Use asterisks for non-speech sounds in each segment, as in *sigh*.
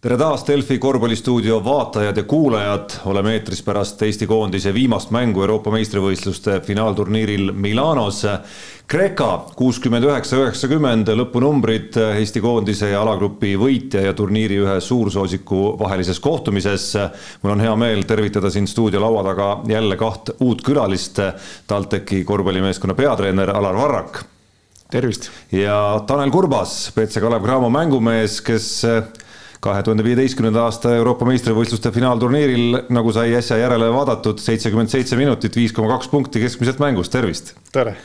tere taas, Delfi korvpallistuudio vaatajad ja kuulajad, oleme eetris pärast Eesti koondise viimast mängu Euroopa meistrivõistluste finaalturniiril Milanos. Kreeka kuuskümmend üheksa, üheksakümmend lõpunumbrid Eesti koondise ja alagrupi võitja ja turniiri ühe suursoosiku vahelises kohtumises. mul on hea meel tervitada siin stuudio laua taga jälle kaht uut külalist. TalTechi korvpallimeeskonna peatreener Alar Varrak. tervist! ja Tanel Kurbas, BC Kalev Cramo mängumees, kes kahe tuhande viieteistkümnenda aasta Euroopa meistrivõistluste finaalturniiril, nagu sai äsja järele vaadatud, seitsekümmend seitse minutit, viis koma kaks punkti keskmiselt mängus, tervist! tere!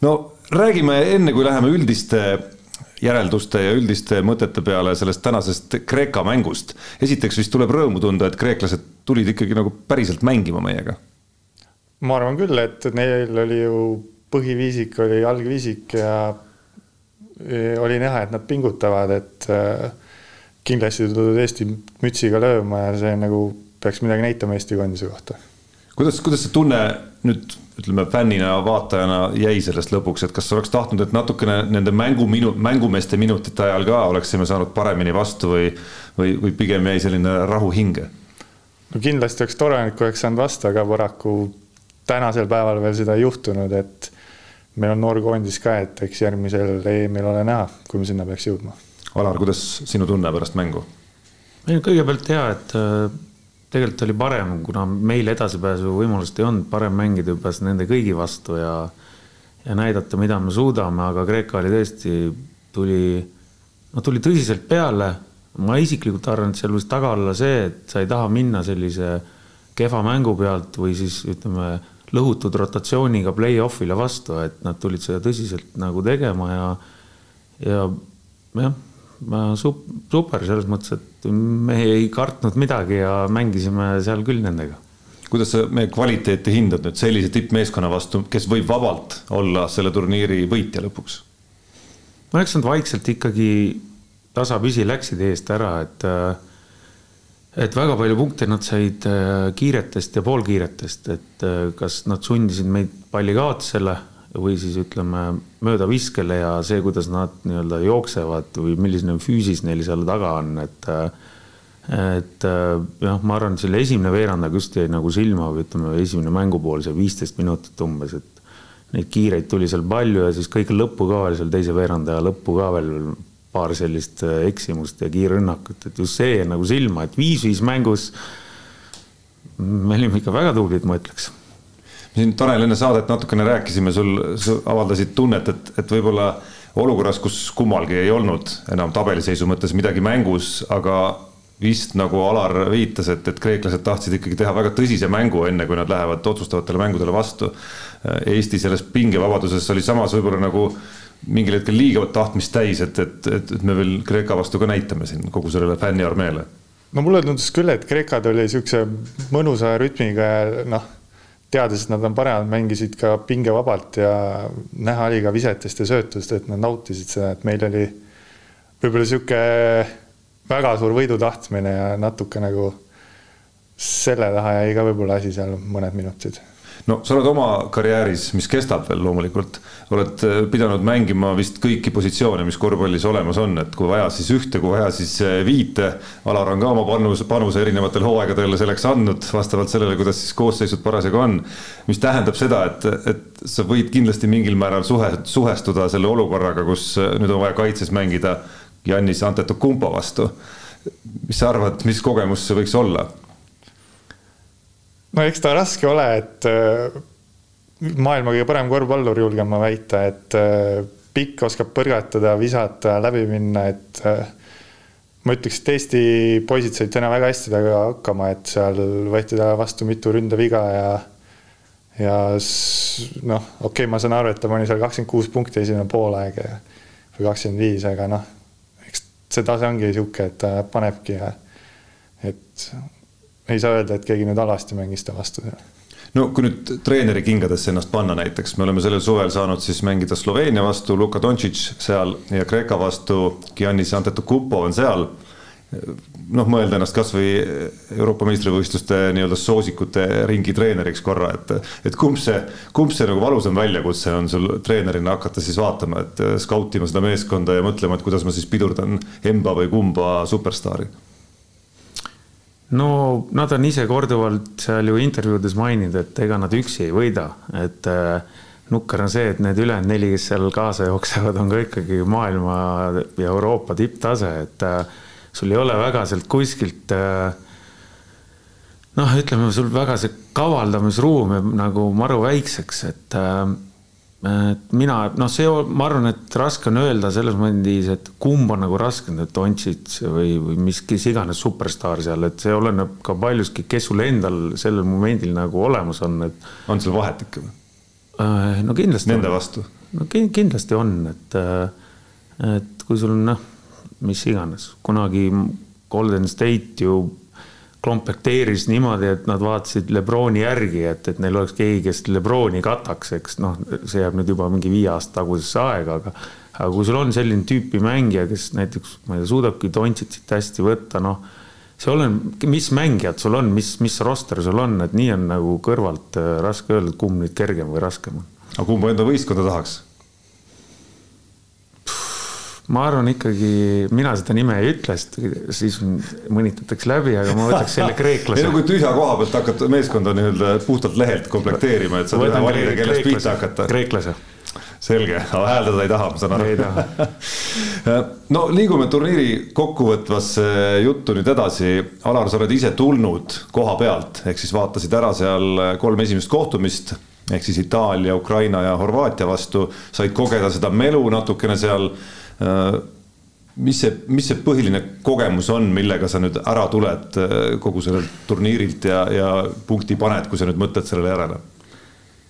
no räägime enne, kui läheme üldiste järelduste ja üldiste mõtete peale sellest tänasest Kreeka mängust. esiteks vist tuleb rõõmu tunda, et kreeklased tulid ikkagi nagu päriselt mängima meiega. ma arvan küll, et neil oli ju põhiviisik oli algviisik ja oli näha, et nad pingutavad, et äh, kindlasti tulnud Eesti mütsiga lööma ja see nagu peaks midagi näitama Eesti koondise kohta. kuidas, kuidas see tunne nüüd ütleme fännina, vaatajana jäi sellest lõpuks, et kas oleks tahtnud, et natukene nende mänguminu-, mängumeeste minutite ajal ka oleksime saanud paremini vastu või, või, või pigem jäi selline rahu hinge? no kindlasti oleks tore kui oleks saanud vastu, aga paraku tänasel päeval veel seda ei juhtunud, et meil on noor koondis ka, et eks järgmisel EM-il ole näha, kui me sinna peaks jõudma Alar, kuidas sinu tunne pärast mängu? meil kõigepealt hea, et äh, tegelikult oli parem, kuna meil edasipääsu võimalust ei olnud, parem mängida juba nende kõigi vastu ja ja näidata, mida me suudame, aga Kreeka oli tõesti, tuli, no tuli tõsiselt peale. ma isiklikult arvan, et seal võis taga olla see, et sa ei taha minna sellise kehva mängu pealt või siis ütleme, lõhutud rotatsiooniga play-off'ile vastu, et nad tulid seda tõsiselt nagu tegema ja ja jah super selles mõttes, et me ei kartnud midagi ja mängisime seal küll nendega. kuidas sa meie kvaliteeti hindad nüüd sellise tippmeeskonna vastu, kes võib vabalt olla selle turniiri võitja lõpuks? no eks nad vaikselt ikkagi tasapisi läksid eest ära, et et väga palju punkte nad said äh, kiiretest ja poolkiiretest, et äh, kas nad sundisid meid palli kaotusele või siis ütleme möödaviskele ja see, kuidas nad nii-öelda jooksevad või milline füüsis neil seal taga on, et et jah, ma arvan, et selle esimene veerand nagu just jäi nagu silma või ütleme, esimene mängupool, see viisteist minutit umbes, et neid kiireid tuli seal palju ja siis kõige lõppu ka veel seal teise veerandaja lõppu ka veel paar sellist eksimust ja kiirrünnakut, et just see nagu silma, et viis-viis mängus. Me olime ikka väga tublid, ma ütleks siin Tanel enne saadet natukene rääkisime, sul, sa avaldasid tunnet, et, et võib-olla olukorras, kus kummalgi ei olnud enam tabeliseisu mõttes midagi mängus, aga vist nagu Alar viitas, et, et kreeklased tahtsid ikkagi teha väga tõsise mängu, enne kui nad lähevad otsustavatele mängudele vastu. Eesti selles pingevabaduses oli samas võib-olla nagu mingil hetkel liiga tahtmist täis, et, et, et, et me veel Kreeka vastu ka näitame siin kogu sellele fänniarmeele. no mulle tundus küll, et Kreekad oli siukse mõnusa rütmiga ja noh teades, et nad on paremad, mängisid ka pingevabalt ja näha oli ka visetest ja söötust, et nad nautisid seda, et meil oli võib-olla sihuke väga suur võidutahtmine ja natuke nagu selle taha jäi ka võib-olla asi seal mõned minutid no sa oled oma karjääris, mis kestab veel loomulikult, oled äh, pidanud mängima vist kõiki positsioone, mis korvpallis olemas on, et kui vaja, siis ühte, kui vaja, siis äh, viite. Alar on ka oma panuse, panuse erinevatel hooaegadel selleks andnud, vastavalt sellele, kuidas siis koosseisud parasjagu on. mis tähendab seda, et, et sa võid kindlasti mingil määral suhe, suhestuda selle olukorraga, kus äh, nüüd on vaja kaitses mängida Jannis Antetokounmpo vastu. mis sa arvad, mis kogemus see võiks olla? No eks ta raske ole, et äh, maailma kõige parem korvpallur, julgen ma väita, et äh, pikk oskab põrgatada, visata, läbi minna, et äh, ma ütleks, et Eesti poisid said täna väga hästi temaga hakkama, et seal võeti talle vastu mitu ründeviga ja ja noh, okei okay,, ma saan aru, et ta pani seal kakskümmend kuus punkti esimene poolaeg või kakskümmend viis, aga noh, eks see tase ongi niisugune, et ta panebki ja et ei saa öelda, et keegi nüüd halvasti mängis ta vastu. no kui nüüd treeneri kingadesse ennast panna näiteks, me oleme sellel suvel saanud siis mängida Sloveenia vastu, Luka Doncic seal ja Kreeka vastu Giannis Antetokounmpo on seal. noh, mõelda ennast kasvõi Euroopa meistrivõistluste nii-öelda soosikute ringi treeneriks korra, et, et kumb see, kumb see nagu valusam väljakutse on sul treenerina hakata siis vaatama, et skautima seda meeskonda ja mõtlema, et kuidas ma siis pidurdan Emba või kumba superstaari no nad on ise korduvalt seal ju intervjuudes maininud, et ega nad üksi ei võida, et äh, nukker on see, et need ülejäänud neli, kes seal kaasa jooksevad, on ka ikkagi maailma ja Euroopa tipptase, et äh, sul ei ole väga sealt kuskilt äh, noh, ütleme sul väga see kavaldamisruum jääb nagu maru väikseks, et et mina, noh, see, ma arvan, et raske on öelda selles mõttes, et kumb on nagu raskem, et Dontšits või, või mis, kes iganes superstaar seal, et see oleneb ka paljuski, kes sul endal sellel momendil nagu olemas on, et. on seal vahet ikka või? Äh, no kindlasti. Nende on. vastu? no kindlasti on, et, äh, et kui sul noh, mis iganes, kunagi Golden State ju komplekteeris niimoodi, et nad vaatasid Lebroni järgi, et, et neil oleks keegi, kes Lebroni kataks, eks noh, see jääb nüüd juba mingi viie aasta tagusesse aega, aga aga kui sul on selline tüüpi mängija, kes näiteks, ma ei tea, suudabki Dontšitsit hästi võtta, noh, see oleneb, mis mängijad sul on, mis, mis roster sul on, et nii on nagu kõrvalt äh, raske öelda, kumb nüüd kergem või raskem on. aga kumba enda võistkonda tahaks? Ma arvan ikkagi, mina seda nime ei ütle, sest siis mõnitatakse läbi, aga ma võtaks selle *laughs* kreeklase. ei no kui tühja koha pealt hakata meeskonda nii-öelda puhtalt lehelt komplekteerima, et saad ühe valida, kellest pihta hakata. kreeklase. selge, aga hääldada ei taha, ma saan aru. ei taha *laughs* no liigume turniiri kokkuvõtvasse juttu nüüd edasi. Alar, sa oled ise tulnud koha pealt, ehk siis vaatasid ära seal kolm esimest kohtumist ehk siis Itaalia, Ukraina ja Horvaatia vastu, said kogeda seda melu natukene seal mis see, mis see põhiline kogemus on, millega sa nüüd ära tuled äh, kogu sellelt turniirilt ja, ja punkti paned, kui sa nüüd mõtled sellele järele?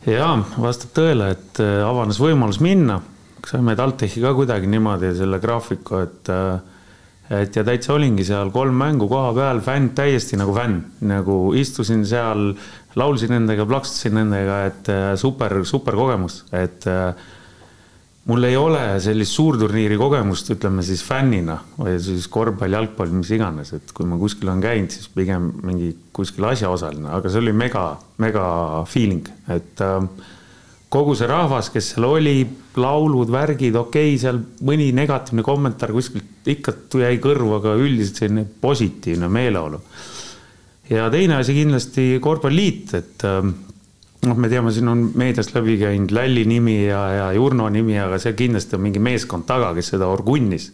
ja vastab tõele, et äh, avanes võimalus minna, saime TalTechi ka kuidagi niimoodi selle graafiku, et et ja täitsa olingi seal kolm mängu koha peal, fänn, täiesti nagu fänn, nagu istusin seal, laulsin nendega, plaksutasin nendega, et super, super kogemus, et äh, mul ei ole sellist suurturniiri kogemust, ütleme siis fännina või siis korvpall, jalgpall, mis iganes, et kui ma kuskil olen käinud, siis pigem mingi kuskil asjaosaline, aga see oli mega, mega feeling, et äh, kogu see rahvas, kes seal oli, laulud, värgid, okei okay,, seal mõni negatiivne kommentaar kuskilt ikka jäi kõrvu, aga üldiselt selline positiivne meeleolu. ja teine asi kindlasti korvpalliliit, et äh, noh, me teame, siin on meediast läbi käinud Lälli nimi ja, ja Jurno nimi, aga seal kindlasti on mingi meeskond taga, kes seda orgunnis.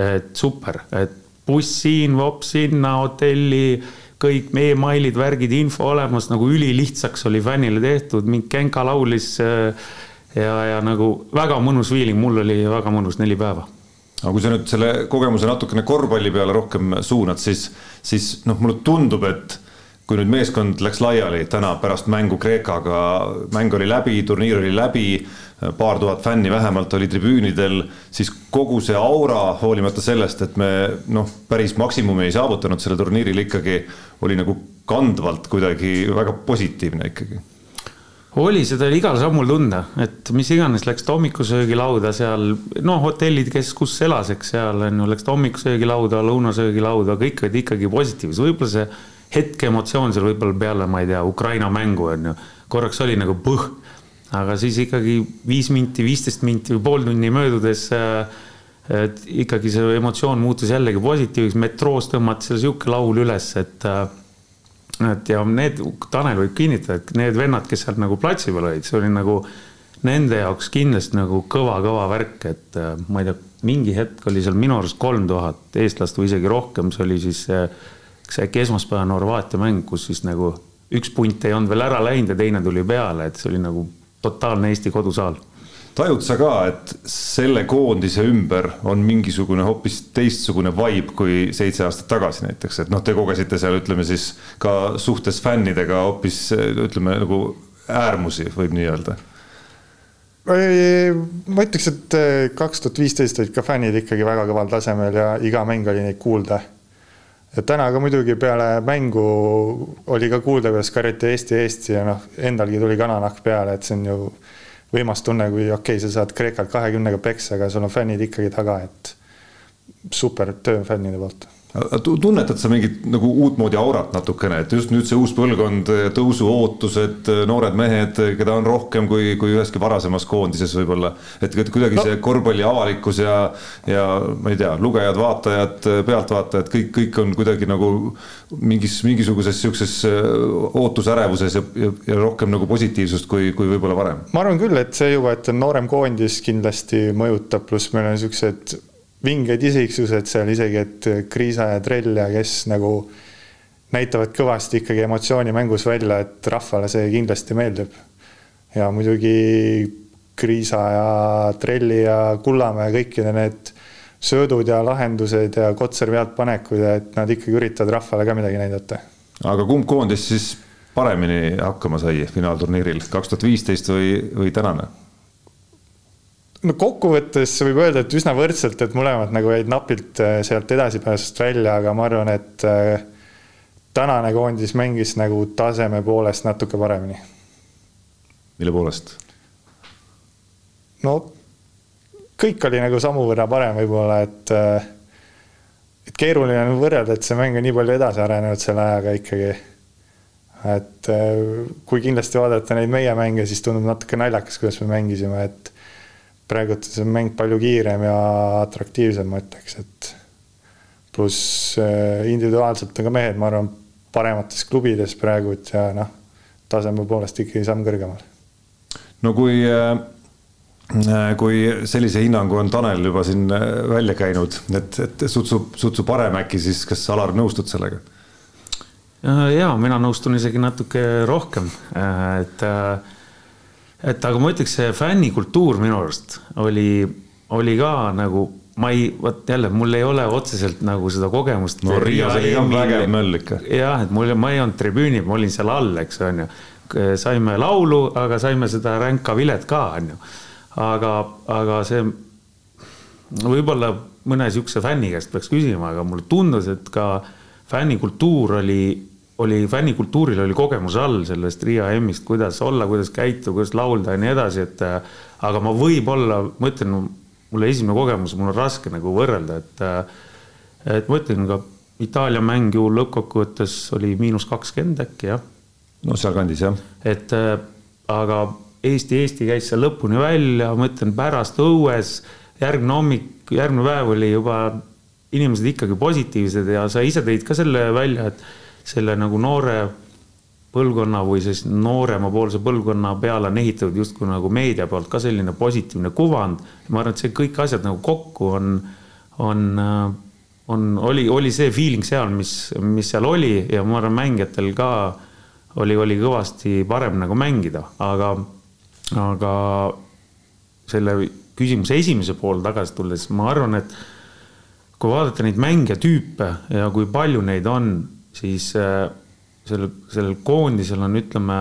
et super, et buss siin, vops sinna, hotelli, kõik emailid, värgid, info olemas, nagu ülilihtsaks oli fännile tehtud, mingi Genka laulis. ja, ja nagu väga mõnus feeling, mul oli väga mõnus neli päeva aga kui sa nüüd selle kogemuse natukene korvpalli peale rohkem suunad, siis, siis noh, mulle tundub, et kui nüüd meeskond läks laiali täna pärast mängu Kreekaga, mäng oli läbi, turniir oli läbi, paar tuhat fänni vähemalt oli tribüünidel, siis kogu see aura, hoolimata sellest, et me noh, päris maksimumi ei saavutanud sellel turniiril ikkagi, oli nagu kandvalt kuidagi väga positiivne ikkagi. Oli, seda oli igal sammul tunda, et mis iganes, läks ta hommikusöögilauda seal, no hotellid, kes kus elas, eks seal on ju, läks ta hommikusöögilauda, lõunasöögilauda, kõik olid ikkagi positiivsed, võib-olla see hetkeemotsioon seal võib-olla peale, ma ei tea, Ukraina mängu on ju, korraks oli nagu põh, aga siis ikkagi viis minti, viisteist minti või pool tunni möödudes äh, et ikkagi see emotsioon muutus jällegi positiivseks, metroos tõmmati seal sihuke laul üles, et äh, et ja need, Tanel võib kinnitada, et need vennad, kes seal nagu platsi peal olid, see oli nagu nende jaoks kindlasti nagu kõva-kõva värk, et äh, ma ei tea, mingi hetk oli seal minu arust kolm tuhat eestlast või isegi rohkem, see oli siis see äkki esmaspäevane Horvaatia mäng, kus siis nagu üks punt ei olnud veel ära läinud ja teine tuli peale, et see oli nagu totaalne Eesti kodusaal. tajud sa ka, et selle koondise ümber on mingisugune hoopis teistsugune vibe kui seitse aastat tagasi näiteks, et noh, te kogesite seal, ütleme siis ka suhtes fännidega hoopis ütleme nagu äärmusi, võib nii öelda ma ütleks, et kaks tuhat viisteist olid ka fännid ikkagi väga kõval tasemel ja iga mäng oli neid kuulda ja täna ka muidugi peale mängu oli ka kuulda, kuidas karjati Eesti Eesti ja noh, endalgi tuli kananahk peale, et see on ju võimas tunne, kui okei okay,, sa saad Kreekalt kahekümnega peksa, aga sul on fännid ikkagi taga, et super töö fännide poolt tunnetad sa mingit nagu uutmoodi aurat natukene, et just nüüd see uus põlvkond, tõusuootused, noored mehed, keda on rohkem kui, kui üheski varasemas koondises võib-olla. et kuidagi no. see korvpalli avalikkus ja, ja ma ei tea, lugejad, vaatajad, pealtvaatajad, kõik, kõik on kuidagi nagu mingis, mingisuguses sihukeses ootusärevuses ja, ja, ja rohkem nagu positiivsust kui, kui võib-olla varem. ma arvan küll, et see juba, et on noorem koondis kindlasti mõjutab, pluss meil on siuksed vingeid isiksused seal isegi, et Kriisa ja Trell ja kes nagu näitavad kõvasti ikkagi emotsiooni mängus välja, et rahvale see kindlasti meeldib. ja muidugi Kriisa ja Trelli ja Kullamäe kõikide need söödud ja lahendused ja Kotseri pealtpanekud ja et nad ikkagi üritavad rahvale ka midagi näidata. aga kumb koondis siis paremini hakkama sai finaalturniiril, kaks tuhat viisteist või, või tänane? No kokkuvõttes võib öelda, et üsna võrdselt, et mõlemad nagu jäid napilt äh, sealt edasipääsust välja, aga ma arvan, et äh, tänane koondis mängis nagu taseme poolest natuke paremini. mille poolest? no kõik oli nagu sammu võrra parem võib-olla, et äh, et keeruline on võrrelda, et see mäng on nii palju edasi arenenud selle ajaga ikkagi. et kui kindlasti vaadata neid meie mänge, siis tundub natuke naljakas, kuidas me mängisime, et praegult on see mäng palju kiirem ja atraktiivsem, ma ütleks, et pluss äh, individuaalselt on ka mehed, ma arvan, paremates klubides praegu ja noh, taseme poolest ikkagi samm kõrgemal. no kui, äh, kui sellise hinnangu on Tanel juba siin äh, välja käinud, et, et sutsu, sutsu parem äkki, siis kas Alar nõustud sellega? ja mina nõustun isegi natuke rohkem, et äh, et aga ma ütleks, see fännikultuur minu arust oli, oli ka nagu, ma ei, vot jälle, mul ei ole otseselt nagu seda kogemust. no Riias oli ka vägev möll ikka. jah, et mul, ma ei olnud tribüünil, ma olin seal all, eks on ju. saime laulu, aga saime seda ränka vilet ka, on ju. aga, aga see võib-olla mõne sihukese fänni käest peaks küsima, aga mulle tundus, et ka fännikultuur oli oli fännikultuuril oli kogemus all sellest Riia M-ist, kuidas olla, kuidas käituda, kuidas laulda ja nii edasi, et äh, aga ma võib-olla, ma ütlen, mulle esimene kogemus, mul on raske nagu võrrelda, et äh, et ma ütlen ka Itaalia mäng ju lõppkokkuvõttes oli miinus kakskümmend äkki jah. no sealkandis jah. et äh, aga Eesti, Eesti käis seal lõpuni välja, ma ütlen pärast õues, järgmine hommik, järgmine päev oli juba inimesed ikkagi positiivsed ja sa ise tõid ka selle välja, et selle nagu noore põlvkonna või siis nooremapoolse põlvkonna peale on ehitatud justkui nagu meedia poolt ka selline positiivne kuvand. ma arvan, et see kõik asjad nagu kokku on, on, on, oli, oli see feeling seal, mis, mis seal oli ja ma arvan, mängijatel ka oli, oli kõvasti parem nagu mängida, aga, aga selle küsimuse esimese poole tagasi tulles, ma arvan, et kui vaadata neid mängijatüüpe ja kui palju neid on siis äh, sellel, sellel koondisel on, ütleme,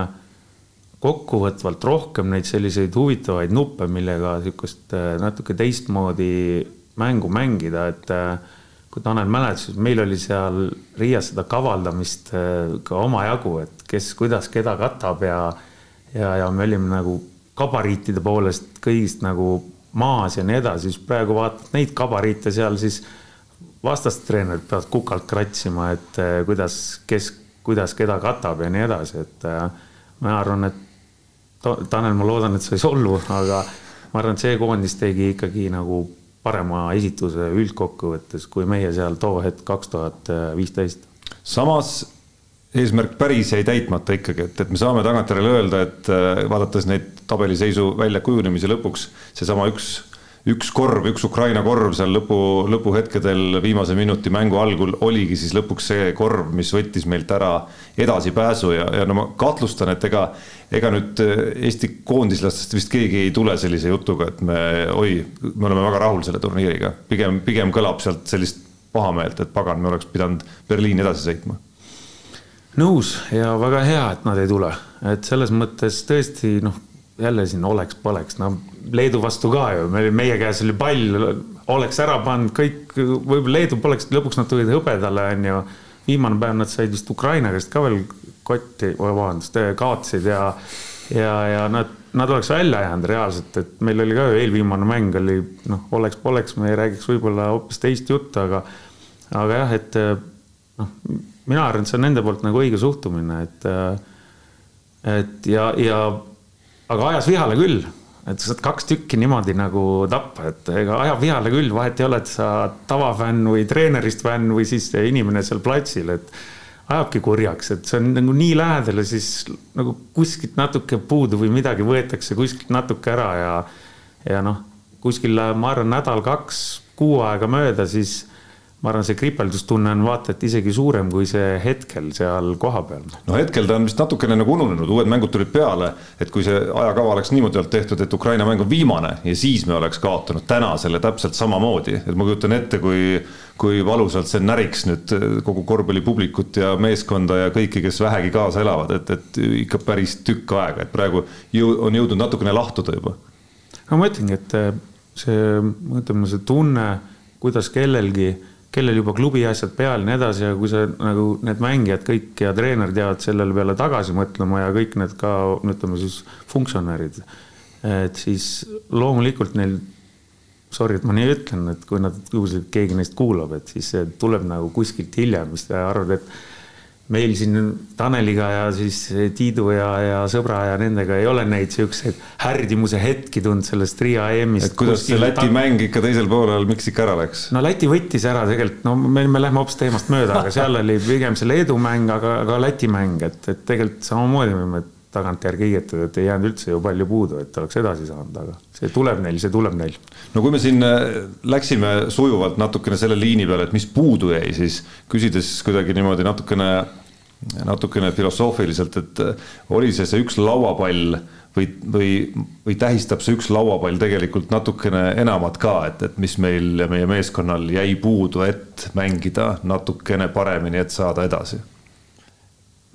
kokkuvõtvalt rohkem neid selliseid huvitavaid nuppe, millega niisugust äh, natuke teistmoodi mängu mängida, et äh, kui Tanel mäletas, meil oli seal Riias seda kavaldamist ka omajagu, et kes, kuidas, keda katab ja ja, ja me olime nagu gabariitide poolest kõigist nagu maas ja nii edasi, siis praegu vaatad neid gabariite seal, siis vastastreenerid peavad kukalt kratsima, et eh, kuidas, kes, kuidas keda katab ja nii edasi, et eh, ma arvan, et Tanel, ma loodan, et sa ei solvu, aga ma arvan, et see koondis tegi ikkagi nagu parema esituse üldkokkuvõttes, kui meie seal too hetk kaks tuhat viisteist. samas eesmärk päris jäi täitmata ikkagi, et, et me saame tagantjärele öelda, et eh, vaadates neid tabeliseisu väljakujunemise lõpuks, seesama üks üks korv, üks Ukraina korv seal lõpu, lõpuhetkedel viimase minuti mängu algul oligi siis lõpuks see korv, mis võttis meilt ära edasipääsu ja, ja no ma kahtlustan, et ega, ega nüüd Eesti koondislastest vist keegi ei tule sellise jutuga, et me, oi, me oleme väga rahul selle turniiriga. pigem, pigem kõlab sealt sellist pahameelt, et pagan, me oleks pidanud Berliini edasi sõitma nõus ja väga hea, et nad ei tule, et selles mõttes tõesti noh, jälle siin oleks-poleks, no Leedu vastu ka ju, meil, meie käes oli pall, oleks ära pannud kõik, võib-olla Leedu poleks, lõpuks nad tulid hõbedale, onju. viimane päev nad said vist Ukraina käest ka veel kotti, vabandust, kaotasid ja, ja, ja nad, nad oleks välja jäänud reaalselt, et meil oli ka ju eelviimane mäng oli noh, oleks-poleks, me räägiks võib-olla hoopis teist juttu, aga aga jah, et noh, mina arvan, et see on nende poolt nagu õige suhtumine, et, et ja, ja aga ajas vihale küll. Et sa saad kaks tükki niimoodi nagu tappa, et ega ajab vihale küll, vahet ei ole, et sa tavafänn või treenerist fänn või siis inimene seal platsil, et ajabki kurjaks, et see on nagu nii lähedal ja siis nagu kuskilt natuke puudu või midagi võetakse kuskilt natuke ära ja, ja noh, kuskil ma arvan, nädal-kaks, kuu aega mööda, siis ma arvan, see kripeldustunne on vaata et isegi suurem kui see hetkel seal kohapeal. no hetkel ta on vist natukene nagu ununenud, uued mängud tulid peale, et kui see ajakava oleks niimoodi olnud tehtud, et Ukraina mäng on viimane ja siis me oleks kaotanud täna selle täpselt samamoodi, et ma kujutan ette, kui kui valusalt see näriks nüüd kogu korvpallipublikut ja meeskonda ja kõiki, kes vähegi kaasa elavad, et, et ikka päris tükk aega, et praegu jõu, on jõudnud natukene lahtuda juba. no ma ütlengi, et see, ütleme see tunne, kuidas kellelgi kellel juba klubi asjad peal ja nii edasi ja kui see nagu need mängijad kõik ja treener teavad sellele peale tagasi mõtlema ja kõik need ka ütleme siis funktsionäärid. et siis loomulikult neil, sorry, et ma nii ütlen, et kui nad, kui keegi neist kuulab, et siis see tuleb nagu kuskilt hiljem, siis arvad, et meil siin Taneliga ja siis Tiidu ja, ja sõbra ja nendega ei ole neid siukseid härdimuse hetki tulnud sellest Riia EM-ist. et kuidas see Läti ta... mäng ikka teisel poolel, miks ikka ära läks? no Läti võttis ära tegelikult, no me, me lähme hoopis teemast mööda, aga seal oli pigem see Leedu mäng, aga ka Läti mäng, et, et tegelikult samamoodi võime tagantjärgi õietada, et ei jäänud üldse ju palju puudu, et oleks edasi saanud, aga see tuleb neil, see tuleb neil. no kui me siin äh, läksime sujuvalt natukene selle liini peale, et mis puudu jäi, siis küsides kuidagi niimoodi natukene natukene filosoofiliselt, et äh, oli see see üks lauapall või, või, või tähistab see üks lauapall tegelikult natukene enamat ka, et, et mis meil ja meie meeskonnal jäi puudu, et mängida natukene paremini, et saada edasi?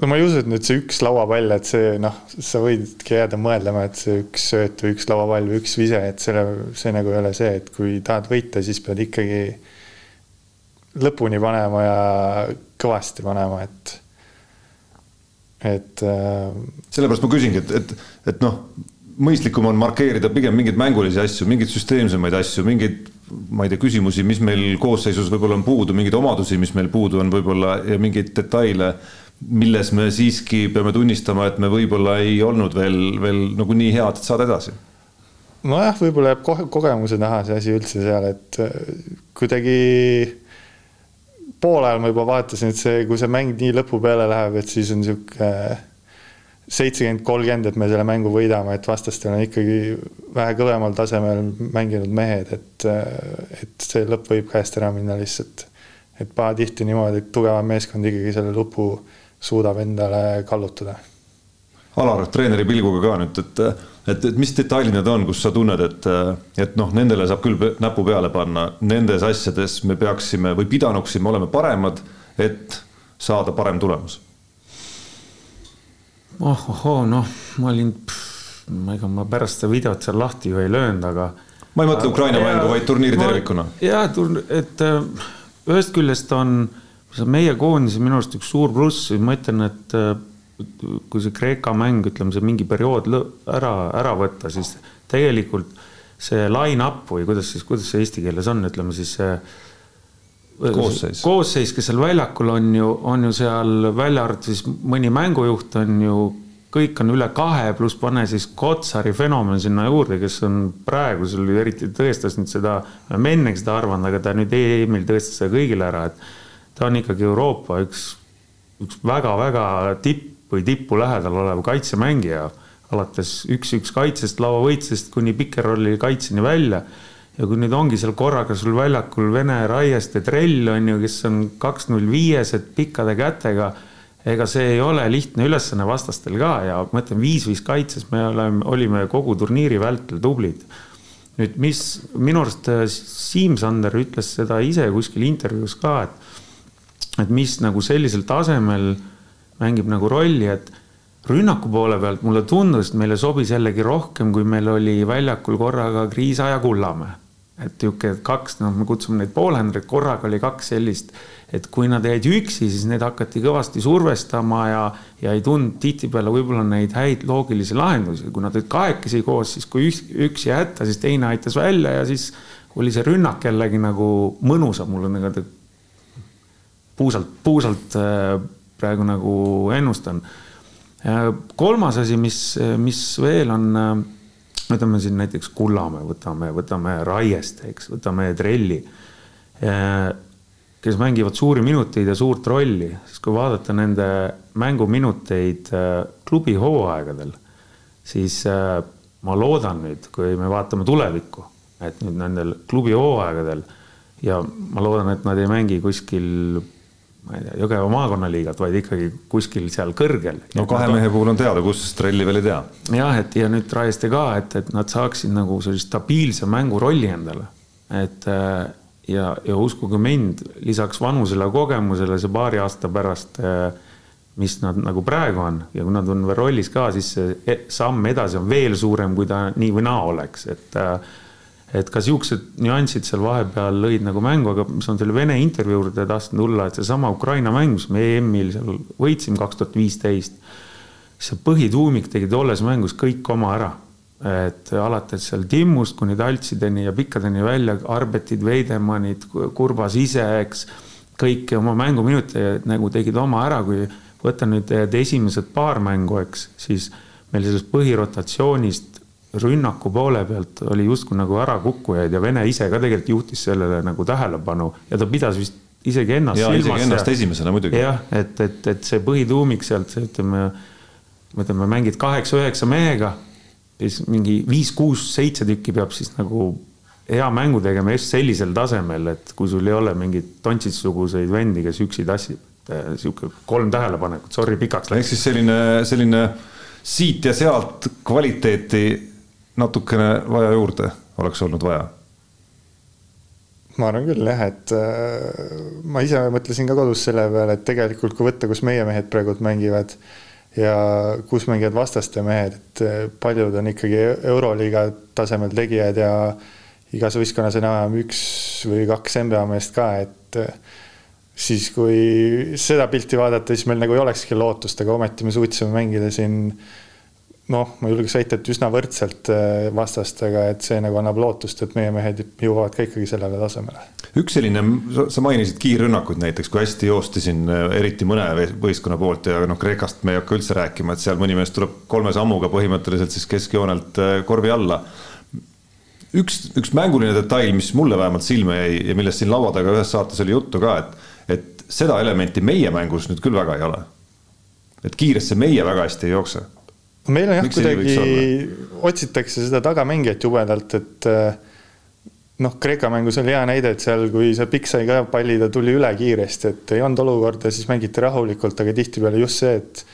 No ma ei usu, et nüüd see üks lauapall, et see noh, sa võidki jääda mõeldama, et see üks sööt või üks lauapall või üks vise, et selle, see nagu ei ole see, et kui tahad võita, siis pead ikkagi lõpuni panema ja kõvasti panema, et et äh.... sellepärast ma küsingi, et, et, et noh, mõistlikum on markeerida pigem mingeid mängulisi asju, mingeid süsteemsemaid asju, mingeid ma ei tea, küsimusi, mis meil koosseisus võib-olla on puudu, mingeid omadusi, mis meil puudu on võib-olla ja mingeid detaile, milles me siiski peame tunnistama, et me võib-olla ei olnud veel, veel nagu nii head, et saada edasi. nojah, võib-olla jääb kogemuse taha see asi üldse seal, et kuidagi poolajal ma juba vaatasin, et see, kui see mäng nii lõpu peale läheb, et siis on sihuke seitsekümmend, kolmkümmend, et me selle mängu võidame, et vastastel on ikkagi vähe kõvemal tasemel mänginud mehed, et, et see lõpp võib käest ära minna lihtsalt. et pahatihti niimoodi, et tugevam meeskond ikkagi selle lõpu suudab endale kallutada. Alar, treeneri pilguga ka nüüd, et et, et mis detailid need on, kus sa tunned, et, et noh, nendele saab küll näpu peale panna, nendes asjades me peaksime või pidanuksime olema paremad, et saada parem tulemus? oh, ohoo, noh, ma olin, ega ma pärast seda videot seal lahti ju ei löönud, aga. ma ei mõtle Ukraina mängu, vaid turniiri tervikuna. ja, et äh, ühest küljest on meie koondise minu arust üks suur pluss, ma ütlen, et äh, kui see Kreeka mäng, ütleme, see mingi periood ära, ära võtta, siis tegelikult see line-up või kuidas siis, kuidas see eesti keeles on, ütleme siis see koosseis, koosseis, kes seal väljakul on ju, on ju seal välja arvatud siis mõni mängujuht on ju, kõik on üle kahe, pluss pane siis Kotsari fenomen sinna juurde, kes on praegu seal eriti tõestas nüüd seda, me ennegi seda arvanud, aga ta nüüd EM-il tõestas seda kõigile ära, et ta on ikkagi Euroopa üks, üks väga-väga tipp või tippu lähedal olev kaitsemängija, alates üks-üks kaitsest, lauavõitsest kuni pikerolli kaitseni välja. ja kui nüüd ongi seal korraga sul väljakul Vene Raieste trell on ju, kes on kaks null viiesed pikkade kätega ega see ei ole lihtne ülesanne vastastel ka ja ma ütlen, viis-viis kaitses me oleme, olime kogu turniiri vältel tublid. nüüd, mis minu arust äh, Siim Sander ütles seda ise kuskil intervjuus ka, et, et mis nagu sellisel tasemel mängib nagu rolli, et rünnaku poole pealt mulle tundus, et meile sobis jällegi rohkem, kui meil oli väljakul korraga Kriisa ja Kullamäe. et niisugune kaks, noh, me kutsume neid poolhändreid, korraga oli kaks sellist, et kui nad jäid üksi, siis neid hakati kõvasti survestama ja, ja ei tundnud tihtipeale võib-olla neid häid loogilisi lahendusi, kui nad olid kahekesi koos, siis kui üks, üks jäi hätta, siis teine aitas välja ja siis oli see rünnak jällegi nagu mõnusam, mulle nagu puusalt, puusalt praegu nagu ennustan. kolmas asi, mis, mis veel on, võtame siin näiteks Kullamäe, võtame, võtame Raieste, eks, võtame Trelli kes mängivad suuri minuteid ja suurt rolli, siis kui vaadata nende mänguminuteid klubi hooaegadel, siis ma loodan nüüd, kui me vaatame tulevikku, et nüüd nendel klubi hooaegadel ja ma loodan, et nad ei mängi kuskil ma ei tea, Jõgeva maakonnaliigat, vaid ikkagi kuskil seal kõrgel. no kahe mehe puhul on teada, kus trelli veel ei tea. jah, et ja nüüd Raieste ka, et, et nad saaksid nagu sellise stabiilse mängurolli endale. et äh, ja, ja uskuge mind, lisaks vanusele kogemusele see paari aasta pärast äh, mis nad nagu praegu on ja kui nad on veel rollis ka, siis see e-, samm edasi on veel suurem, kui ta nii või naa oleks, et äh, et ka siuksed nüansid seal vahepeal lõid nagu mängu, aga mis on selle Vene intervjuu juurde tahtnud tulla, et seesama Ukraina mäng, mis me EM-il seal võitsime kaks tuhat viisteist, see põhituumik tegi tolles mängus kõik oma ära. et alates seal Timmust kuni Taltsideni ja pikkadeni välja, Arbetid, Veidemannid, Kurbas ise, eks, kõik oma mänguminutid nagu tegid oma ära, kui võta nüüd esimesed paar mängu, eks, siis meil sellest põhirotatsioonist rünnaku poole pealt oli justkui nagu ärakukkujaid ja Vene ise ka tegelikult juhtis sellele nagu tähelepanu ja ta pidas vist isegi ennast ja, silmas. isegi ennast ja, esimesena muidugi. jah, et, et, et see põhituumik sealt, ütleme, ütleme, mängid kaheksa-üheksa mehega, siis mingi viis-kuus-seitse tükki peab siis nagu hea mängu tegema just sellisel tasemel, et kui sul ei ole mingeid tontsitsuguseid vendi, kes üksi tassib Äh, sihuke kolm tähelepanekut, sorry, pikaks läks. ehk siis selline, selline siit ja sealt kvaliteeti natukene vaja juurde oleks olnud vaja? ma arvan küll jah, et äh, ma ise mõtlesin ka kodus selle peale, et tegelikult kui võtta, kus meie mehed praegult mängivad ja kus mängivad vastaste mehed, et äh, paljud on ikkagi euroliiga tasemel tegijad ja igas võistkonnas enam-vähem üks või kaks NBA meest ka, et siis kui seda pilti vaadata, siis meil nagu ei olekski lootust, aga ometi me suutsime mängida siin noh, ma julgeks väita, et üsna võrdselt äh, vastastega, et see nagu annab lootust, et meie mehed jõuavad ka ikkagi sellele tasemele. üks selline, sa mainisid kiirrünnakuid näiteks, kui hästi joosti siin äh, eriti mõne võistkonna poolt ja noh, Kreekast me ei hakka üldse rääkima, et seal mõni mees tuleb kolme sammuga põhimõtteliselt siis keskjoonelt äh, korvi alla üks, üks mänguline detail, mis mulle vähemalt silma jäi ja millest siin laua taga ühes saates oli juttu ka, et et seda elementi meie mängus nüüd küll väga ei ole. et kiiresse meie väga hästi ei jookse. Meil on jah, kuidagi otsitakse seda tagamängijat jubedalt, et eh, noh, Kreeka mängus oli hea näide, et seal, kui see pikk sai ka palli, ta tuli üle kiiresti, et ei olnud olukorda, siis mängiti rahulikult, aga tihtipeale just see, et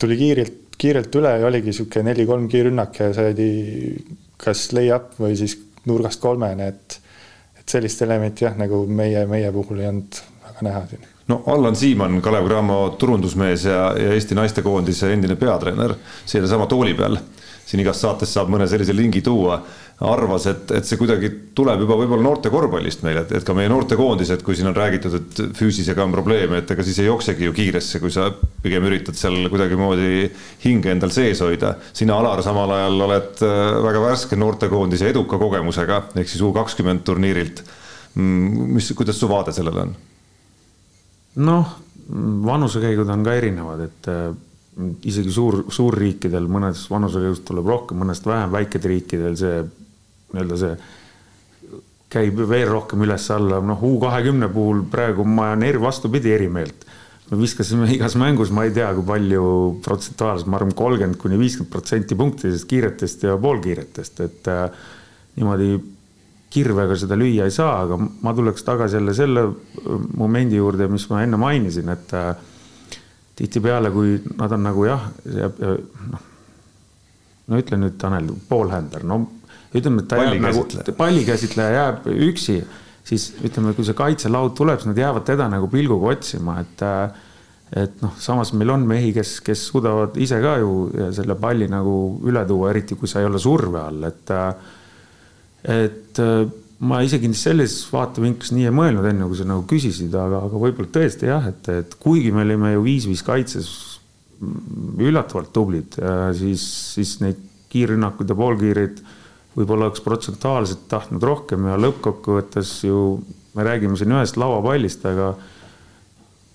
tuli kiirelt, kiirelt üle ja oligi niisugune neli-kolm kiirrünnak ja saadi kas lay-up või siis nurgast kolmene, et et sellist elementi jah, nagu meie, meie puhul ei olnud väga näha siin. No Allan Siimann, Kalev Cramo turundusmees ja, ja Eesti naistekoondise endine peatreener sellesama tooli peal, siin igas saates saab mõne sellise lingi tuua, arvas, et, et see kuidagi tuleb juba võib-olla noorte korvpallist meil, et, et ka meie noortekoondised, kui siin on räägitud, et füüsisega on probleeme, et ega siis ei jooksegi ju kiiresse, kui sa pigem üritad seal kuidagimoodi hinge endal sees hoida. sina, Alar, samal ajal oled äh, väga värske noortekoondise eduka kogemusega ehk siis U kakskümmend turniirilt. Mm, mis, kuidas su vaade sellele on? Noh, vanusekäigud on ka erinevad, et äh, isegi suur, suurriikidel mõnes vanusekäigust tuleb rohkem, mõnest vähem, väikede riikidel see nii-öelda see käib veel rohkem üles-alla, noh, U kahekümne puhul praegu ma olen eri, vastupidi, eri meelt. me viskasime igas mängus, ma ei tea, kui palju protsentuaalselt, ma arvan, kolmkümmend kuni viiskümmend protsenti punktidest, kiiretest ja poolkiiretest, et äh, niimoodi kirvega seda lüüa ei saa, aga ma tuleks tagasi jälle selle momendi juurde, mis ma enne mainisin, et äh, tihtipeale, kui nad on nagu jah, noh, no ütle nüüd, Tanel, poolhänder, no ütleme, et ta jääb nagu, pallikäsitleja jääb üksi, siis ütleme, kui see kaitselaud tuleb, siis nad jäävad teda nagu pilguga otsima, et äh, et noh, samas meil on mehi, kes, kes suudavad ise ka ju selle palli nagu üle tuua, eriti kui sa ei ole surve all, et äh, et äh, ma isegi selles vaatevinklis nii ei mõelnud, enne kui sa nagu küsisid, aga, aga võib-olla tõesti jah, et, et kuigi me olime ju viis-viis kaitses üllatavalt tublid, äh, siis, siis neid kiirrünnakuid ja poolkiireid võib-olla oleks protsentuaalselt tahtnud rohkem ja lõppkokkuvõttes ju me räägime siin ühest lauapallist, aga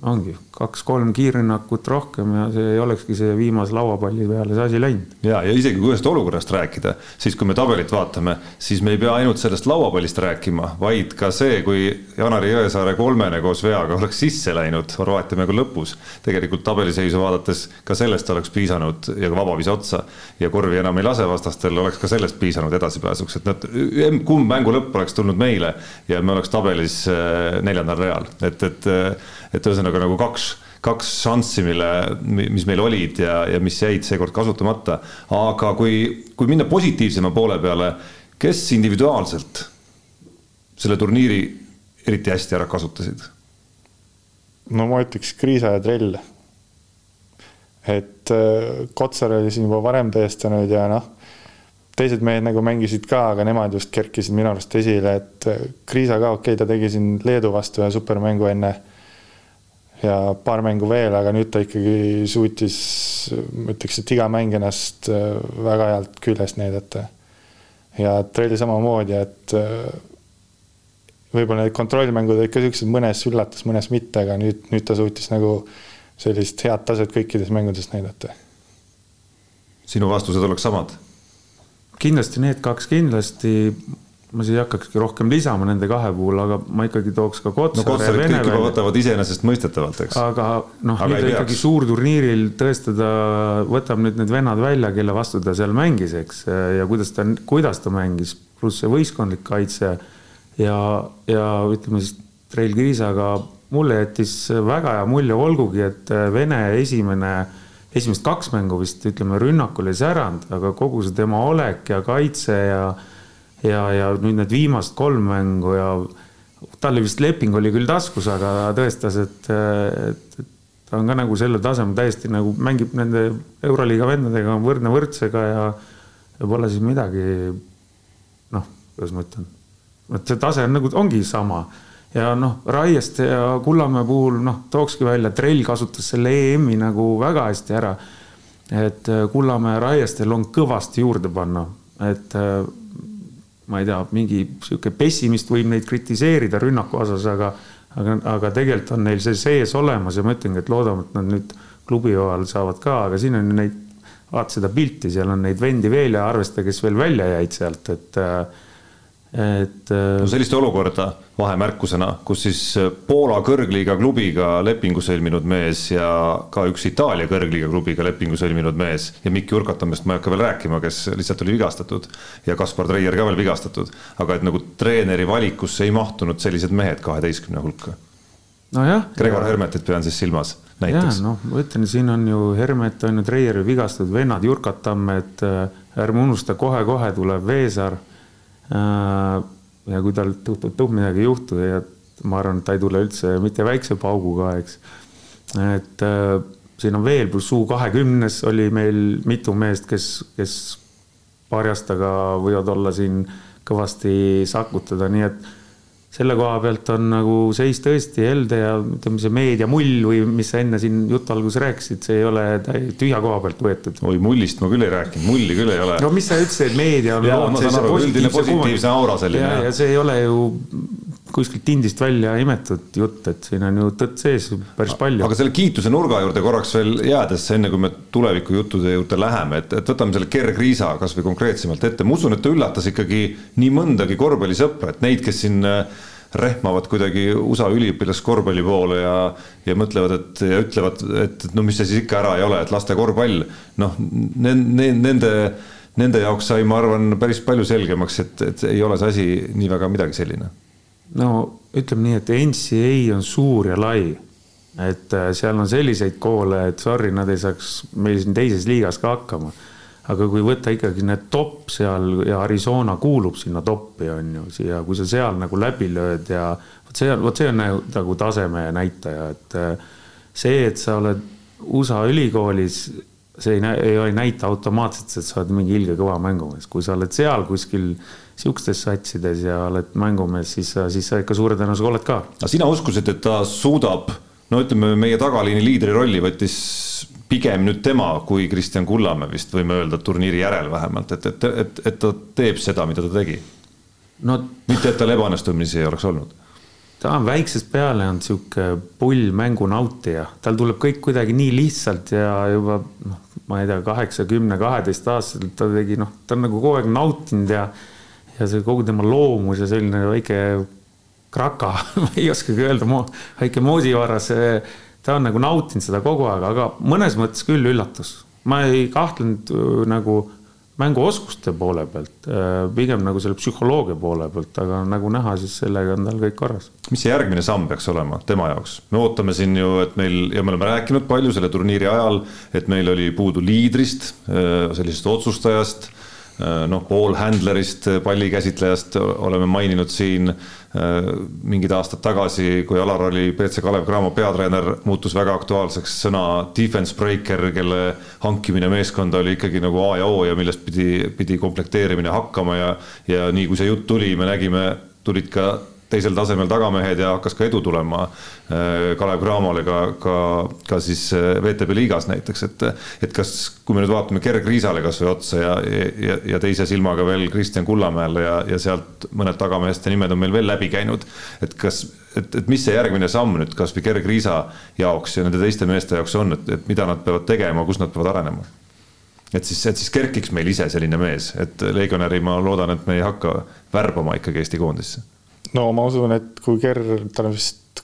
ongi kaks-kolm kiirrünnakut rohkem ja see ei olekski see viimase lauapalli peale see asi läinud. ja, ja isegi kui ühest olukorrast rääkida, siis kui me tabelit vaatame, siis me ei pea ainult sellest lauapallist rääkima, vaid ka see, kui Janari Jõesaare kolmene koos veaga oleks sisse läinud Horvaatia mängu lõpus. tegelikult tabeliseisu vaadates ka sellest oleks piisanud ja ka vabaviisa otsa ja korvi enam ei lase vastastel, oleks ka sellest piisanud edasipääsuks, et nad, kumb mängu lõpp oleks tulnud meile ja me oleks tabelis äh, neljandal real, et, et et ühesõnaga nagu kaks, kaks šanssi, mille, mis meil olid ja, ja mis jäid seekord kasutamata. aga kui, kui minna positiivsema poole peale, kes individuaalselt selle turniiri eriti hästi ära kasutasid? no ma ütleks Kriisa ja Trell. et äh, Kotsar oli siin juba varem tõestanud ja noh, teised mehed nagu mängisid ka, aga nemad just kerkisid minu arust esile, et äh, Kriisa ka, okei okay,, ta tegi siin Leedu vastu ühe supermängu enne ja paar mängu veel, aga nüüd ta ikkagi suutis, ma ütleks, et iga mäng ennast äh, väga healt küljest näidata. ja Trell samamoodi, et äh, võib-olla need kontrollmängud olid ka siuksed, mõnes üllatas, mõnes mitte, aga nüüd, nüüd ta suutis nagu sellist head taset kõikides mängudes näidata. sinu vastused oleks samad? kindlasti need kaks kindlasti ma siis ei hakkakski rohkem lisama nende kahe puhul, aga ma ikkagi tooks ka Kotsari no Kotsarit kõik juba võtavad iseenesestmõistetavalt, eks. aga noh, nüüd ikkagi suurturniiril tõestada, võtab nüüd need vennad välja, kelle vastu ta seal mängis, eks, ja kuidas ta, kuidas ta mängis, pluss see võistkondlik kaitse ja, ja ütleme siis Trail Kriisaga mulle jättis väga hea mulje, olgugi et Vene esimene, esimest kaks mängu vist ütleme, rünnakul ei säranud, aga kogu see tema olek ja kaitse ja ja, ja nüüd need viimased kolm mängu ja tal vist leping oli küll taskus, aga tõestas, et, et, et ta on ka nagu sellel tasemel täiesti nagu mängib nende Euroliiga vendadega võrdne võrdsega ja, ja pole siis midagi. noh, kuidas ma ütlen, et see tase on nagu, ongi sama ja noh, Raieste ja Kullamäe puhul noh, tookski välja, Trell kasutas selle EM-i nagu väga hästi ära. et Kullamäe ja Raiestel on kõvasti juurde panna, et ma ei tea, mingi sihuke pessimist võib neid kritiseerida rünnaku osas, aga, aga, aga tegelikult on neil see sees olemas ja ma ütlengi, et loodame, et nad nüüd klubi hooajal saavad ka, aga siin on neid, vaata seda pilti, seal on neid vendi veel ja arvesta, kes veel välja jäid sealt, et äh, et. no sellist olukorda vahemärkusena, kus siis Poola kõrgliiga klubiga lepingu sõlminud mees ja ka üks Itaalia kõrgliiga klubiga lepingu sõlminud mees ja Mikk Jurkatamist ma ei hakka veel rääkima, kes lihtsalt oli vigastatud ja Kaspar Treier ka veel vigastatud, aga et nagu treeneri valikusse ei mahtunud sellised mehed kaheteistkümne hulka. nojah. Gregor ja... Hermetit pean siis silmas näiteks. noh, ma ütlen, siin on ju Hermet on ju Treieri vigastatud vennad, Jurkatam, et äh, ärme unusta, kohe-kohe tuleb Veesaar Äh, ja kui tal juhtub midagi ei juhtu ja ma arvan, et ta ei tule üldse mitte väikse pauguga, eks. et äh, siin on veel, pluss U kahekümnes oli meil mitu meest, kes, kes paari aastaga võivad olla siin kõvasti sakutada, nii et selle koha pealt on nagu seis tõesti helde ja ütleme, see meediamull või mis sa enne siin jutu alguses rääkisid, see ei ole tühja koha pealt võetud. oi, mullist ma küll ei rääkinud, mulli küll ei ole. no mis sa ütlesid, et meedia on. aru, üldine positiivse aura selline. ja, ja see ei ole ju kuskilt tindist välja imetud jutt, et siin on ju tõtt sees päris palju. aga selle kiituse nurga juurde korraks veel jäädes, enne kui me tuleviku juttude juurde läheme, et, et võtame selle Ger Kriisa kasvõi konkreetsemalt ette, ma usun, et ta üllatas ikkagi nii mõndagi korvpallisõpra, et neid, kes siin äh, rehmavad kuidagi USA üliõpilaskorvpalli poole ja, ja mõtlevad, et ja ütlevad, et no mis see siis ikka ära ei ole, et laste korvpall, noh, nende, nende nende jaoks sai, ma arvan, päris palju selgemaks, et, et ei ole see asi nii väga midagi selline no ütleme nii, et NCA on suur ja lai. et äh, seal on selliseid koole, et sorry, nad ei saaks meil siin teises liigas ka hakkama. aga kui võtta ikkagi need top seal ja Arizona kuulub sinna toppi, on ju, ja kui sa seal nagu läbi lööd ja vot see on, vot see on nagu, taseme näitaja, et äh, see, et sa oled USA ülikoolis, see ei, ei näita automaatselt, et sa oled mingi ilge kõva mängumees, kui sa oled seal kuskil sihukestes satsides ja oled mängumees, siis sa, siis sa ikka suure tõenäosusega oled ka. aga sina uskusid, et ta suudab, no ütleme, meie tagaliini liidri rolli võttis pigem nüüd tema kui Kristjan Kullamäe vist võime öelda turniiri järel vähemalt, et, et, et, et ta teeb seda, mida ta tegi no. mitte, et tal ebaõnnestumisi ei oleks olnud ta on väiksest peale on sihuke pull mängunautija, tal tuleb kõik kuidagi nii lihtsalt ja juba noh, ma ei tea, kaheksa, kümne, kaheteistaastaselt ta tegi noh, ta on nagu kogu aeg nautinud ja ja see kogu tema loomus ja selline väike kraka *laughs* ei oskagi öelda, väike moosivarras, ta on nagu nautinud seda kogu aeg, aga mõnes mõttes küll üllatus. ma ei kahtlenud nagu mänguoskuste poole pealt, äh, pigem nagu selle psühholoogia poole pealt, aga nagu näha, siis sellega on tal kõik korras. mis see järgmine samm peaks olema tema jaoks? me ootame siin ju, et meil ja me oleme rääkinud palju selle turniiri ajal, et meil oli puudu liidrist, äh, sellisest otsustajast Äh, noh, ball-handler'ist, äh, pallikäsitlejast oleme maininud siin äh, mingid aastad tagasi, kui Alar oli BC Kalev Cramo peatreener, muutus väga aktuaalseks sõna defense breaker, kelle hankimine meeskonda oli ikkagi nagu A ja O ja millest pidi, pidi komplekteerimine hakkama ja, ja nii kui see jutt tuli, me nägime, tulid ka teisel tasemel tagamehed ja hakkas ka edu tulema äh, Kalev Cramole ka, ka, ka siis äh, VTB liigas näiteks, et, et kas, kui me nüüd vaatame Gerg Riisale kasvõi otsa ja, ja, ja teise silmaga veel Kristjan Kullamäele ja, ja sealt mõned tagameheste nimed on meil veel läbi käinud, et kas, et, et mis see järgmine samm nüüd kasvõi Gerg Riisa jaoks ja nende teiste meeste jaoks on, et, et mida nad peavad tegema, kus nad peavad arenema? et siis, et siis kerkiks meil ise selline mees, et legionäri ma loodan, et me ei hakka värbama ikkagi Eesti koondisse no ma usun, et kui Ker, tal on vist